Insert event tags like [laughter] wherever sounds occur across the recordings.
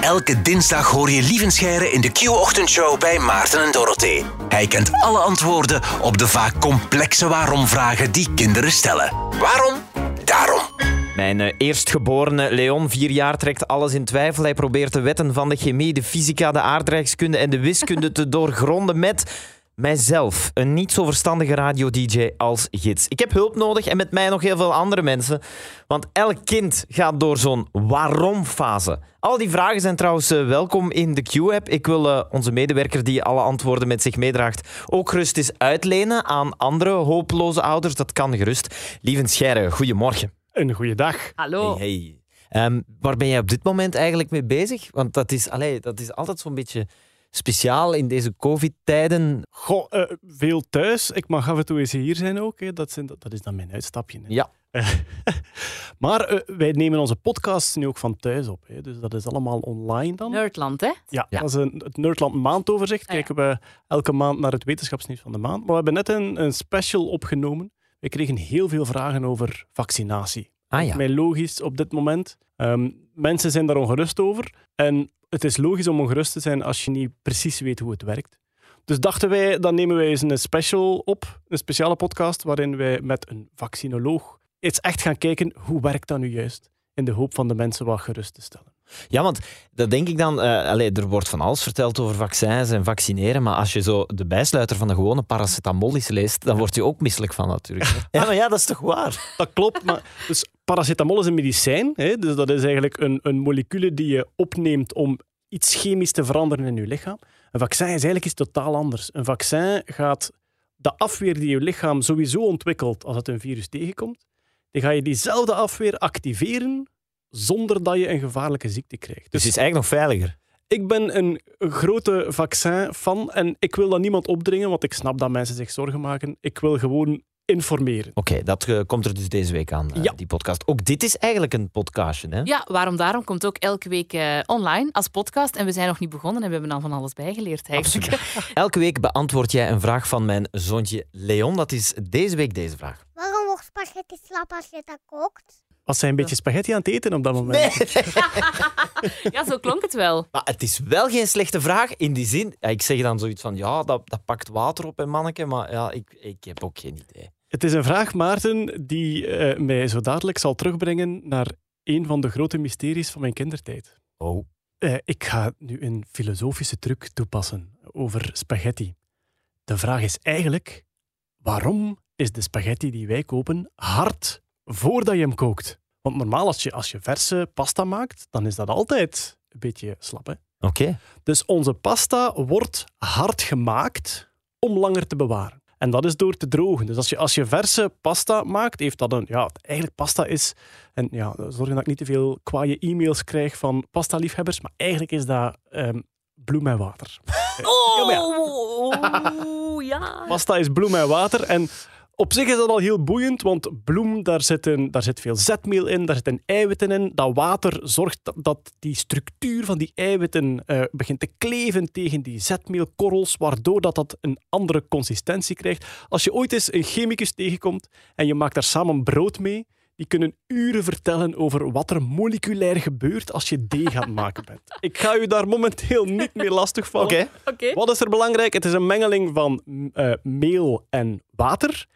Elke dinsdag hoor je Lievenscheire in de Q-ochtendshow bij Maarten en Dorothee. Hij kent alle antwoorden op de vaak complexe waarom-vragen die kinderen stellen. Waarom? Daarom. Mijn eh, eerstgeborene Leon, vier jaar, trekt alles in twijfel. Hij probeert de wetten van de chemie, de fysica, de aardrijkskunde en de wiskunde te doorgronden met mijzelf, een niet zo verstandige radio-dj als gids. Ik heb hulp nodig en met mij nog heel veel andere mensen. Want elk kind gaat door zo'n waarom-fase. Al die vragen zijn trouwens eh, welkom in de Q-app. Ik wil eh, onze medewerker die alle antwoorden met zich meedraagt ook gerust eens uitlenen aan andere hopeloze ouders. Dat kan gerust. Lieve Scheire, goedemorgen. Een goede dag. Hallo. Hey, hey. Ehm, waar ben jij op dit moment eigenlijk mee bezig? Want dat is, allee, dat is altijd zo'n beetje speciaal in deze COVID-tijden. Goh, eh, veel thuis. Ik mag af en toe eens hier zijn ook. Hè. Dat, zijn, dat is dan mijn uitstapje. Hè. Ja. [laughs] maar eh, wij nemen onze podcasts nu ook van thuis op. Hè. Dus dat is allemaal online dan. Nerdland, hè? Ja, Ja. dat is een, het Nerdland maandoverzicht. Ah, ja. Kijken we elke maand naar het wetenschapsnieuws van de maand. Maar we hebben net een, een special opgenomen. We kregen heel veel vragen over vaccinatie. Ah ja. Mij logisch op dit moment. Ehm, mensen zijn daar ongerust over. En het is logisch om ongerust te zijn als je niet precies weet hoe het werkt. Dus dachten wij, dan nemen wij eens een special op, een speciale podcast, waarin wij met een vaccinoloog eens echt gaan kijken hoe werkt dat nu juist, in de hoop van de mensen wat gerust te stellen. Ja, want dat denk ik dan. allee, er wordt van alles verteld over vaccins en vaccineren. Maar als je zo de bijsluiter van de gewone paracetamol leest, dan word je ook misselijk van natuurlijk. [laughs] Ja, maar ja, dat is toch waar? Dat klopt, maar dus paracetamol is een medicijn. Hè? Dus dat is eigenlijk een, een molecule die je opneemt om iets chemisch te veranderen in je lichaam. Een vaccin is eigenlijk iets totaal anders. Een vaccin gaat de afweer die je lichaam sowieso ontwikkelt als het een virus tegenkomt, die ga je diezelfde afweer activeren zonder dat je een gevaarlijke ziekte krijgt. Dus het is eigenlijk nog veiliger. Ik ben een grote vaccin-fan en ik wil dat niemand opdringen, want ik snap dat mensen zich zorgen maken. Ik wil gewoon informeren. Oké, dat eh, komt er dus deze week aan, eh, Ja. die podcast. Ook dit is eigenlijk een podcastje, hè? Ja, waarom daarom komt ook elke week eh, online als podcast. En we zijn nog niet begonnen en we hebben al van alles bijgeleerd eigenlijk. [laughs] Elke week beantwoord jij een vraag van mijn zoontje Leon. Dat is deze week deze vraag. Waarom wordt spaghetti slap als je dat kookt? Was zij een beetje spaghetti aan het eten op dat moment? [laughs] [laughs] Ja, zo klonk het wel. Maar het is wel geen slechte vraag in die zin. Ja, ik zeg dan zoiets van, ja, dat, dat pakt water op, hè, manneke. Maar ja, ik, ik heb ook geen idee. Het is een vraag, Maarten, die eh, mij zo dadelijk zal terugbrengen naar een van de grote mysteries van mijn kindertijd. Oh. Eh, ik ga nu een filosofische truc toepassen over spaghetti. De vraag is eigenlijk: waarom is de spaghetti die wij kopen hard voordat je hem kookt? Want normaal, als je, als je verse pasta maakt, dan is dat altijd een beetje slap. Oké. Dus onze pasta wordt hard gemaakt om langer te bewaren. En dat is door te drogen. Dus als je, als je verse pasta maakt, heeft dat een... Ja, eigenlijk pasta is... En ja, zorg dat ik niet te veel kwaaie e-mails krijg van pasta-liefhebbers, maar eigenlijk is dat ehm, bloem en water. Ja, maar ja. Oh, ja. Pasta is bloem en water. En op zich is dat al heel boeiend, want bloem, daar zit, een, daar zit veel zetmeel in, daar zitten eiwitten in. Dat water zorgt dat, die structuur van die eiwitten eh, begint te kleven tegen die zetmeelkorrels, waardoor dat, dat een andere consistentie krijgt. Als je ooit eens een chemicus tegenkomt en je maakt daar samen brood mee, die kunnen uren vertellen over wat er moleculair gebeurt als je deeg aan het maken bent. Ik ga u daar momenteel niet meer lastig vallen. Oké. Oké. Wat is er belangrijk? Het is een mengeling van eh, meel en water.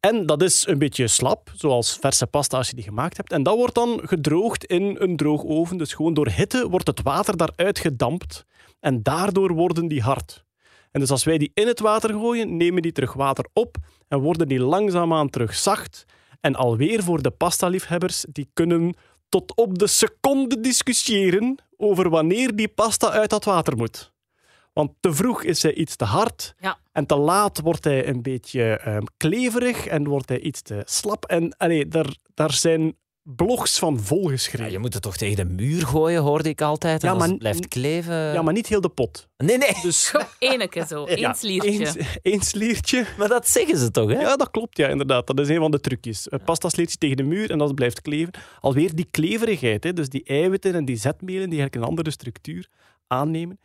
En dat is een beetje slap, zoals verse pasta als je die gemaakt hebt. En dat wordt dan gedroogd in een droogoven. Dus gewoon door hitte wordt het water daaruit gedampt. En daardoor worden die hard. En dus als wij die in het water gooien, nemen die terug water op en worden die langzaamaan terug zacht. En alweer voor de pasta-liefhebbers, die kunnen tot op de seconde discussiëren over wanneer die pasta uit dat water moet. Want te vroeg is hij iets te hard Ja. en te laat wordt hij een beetje ehm, kleverig en wordt hij iets te slap. En allee, daar, daar zijn blogs van Ja, volgeschreven. je moet het toch tegen de muur gooien, hoorde ik altijd. En Ja, als maar- het blijft kleven... Ja, maar niet heel de pot. Nee, nee. Dus [laughs] Eneke zo, één ja, sliertje. één- één sliertje. Maar dat zeggen ze toch, hè? Ja, dat klopt, ja, inderdaad. Dat is een van de trucjes. Pasta sliertje tegen de muur en dat blijft kleven. Alweer die kleverigheid, hè, dus die eiwitten en die zetmelen die eigenlijk een andere structuur aannemen.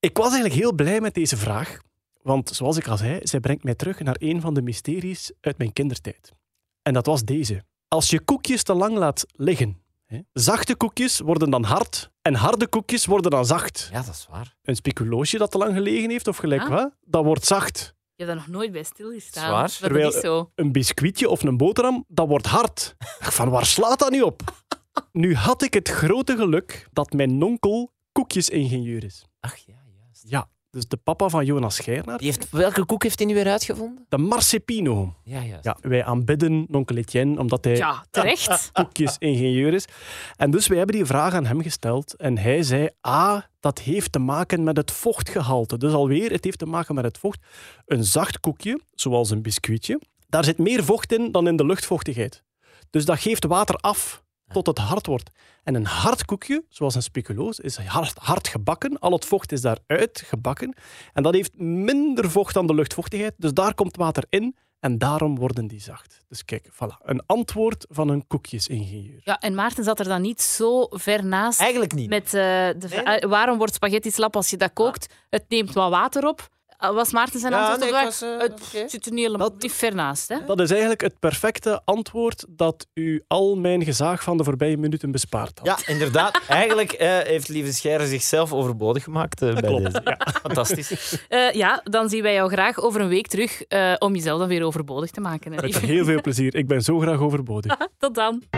Ik was eigenlijk heel blij met deze vraag, want zoals ik al zei, zij brengt mij terug naar een van de mysteries uit mijn kindertijd. En dat was deze. Als je koekjes te lang laat liggen, Hè. Zachte koekjes worden dan hard en harde koekjes worden dan zacht. Ja, dat is waar. Een speculoosje dat te lang gelegen heeft, of gelijk Ah. wat, dat wordt zacht. Je hebt daar nog nooit bij stilgestaan. Zwaar. Dat Terwijl- is zo. Een biscuitje of een boterham, dat wordt hard. Van waar slaat dat nu op? [laughs] Nu had ik het grote geluk dat mijn onkel koekjesingenieur is. Ach ja, juist. Ja, dus de papa van Jonas Geirnaert, Die heeft, welke koek heeft hij nu weer uitgevonden? de Marcepino. Ja, juist. Ja, wij aanbidden onkel Etienne, omdat hij Ja, [laughs] terecht. koekjesingenieur is. En dus wij hebben die vraag aan hem gesteld. En hij zei, ah, dat heeft te maken met het vochtgehalte. Dus alweer, het heeft te maken met het vocht. Een zacht koekje, zoals een biscuitje, daar zit meer vocht in dan in de luchtvochtigheid. Dus dat geeft water af tot het hard wordt. En een hard koekje, zoals een speculoos, is hard, hard gebakken. Al het vocht is daaruit gebakken. En dat heeft minder vocht dan de luchtvochtigheid. Dus daar komt water in en daarom worden die zacht. Dus kijk, voilà. Een antwoord van een koekjesingenieur. Ja, en Maarten zat er dan niet zo ver naast. Eigenlijk niet. Met, eh, de eh, waarom wordt spaghetti slap als je dat kookt? Het neemt wat water op. Eh, Was Maarten zijn Ja, antwoord nee, op was, eh, Het oké. zit er niet helemaal ver naast. Hè? Dat is eigenlijk het perfecte antwoord dat u al mijn gezaag van de voorbije minuten bespaart had. Ja, inderdaad. [laughs] Eigenlijk eh, heeft Lieve Scheire zichzelf overbodig gemaakt bij klopt, deze. [laughs] Fantastisch. Eh, ja, dan zien wij jou graag over een week terug eh, om jezelf dan weer overbodig te maken. hè, Met heel veel plezier. Ik ben zo graag overbodig. [laughs] Tot dan.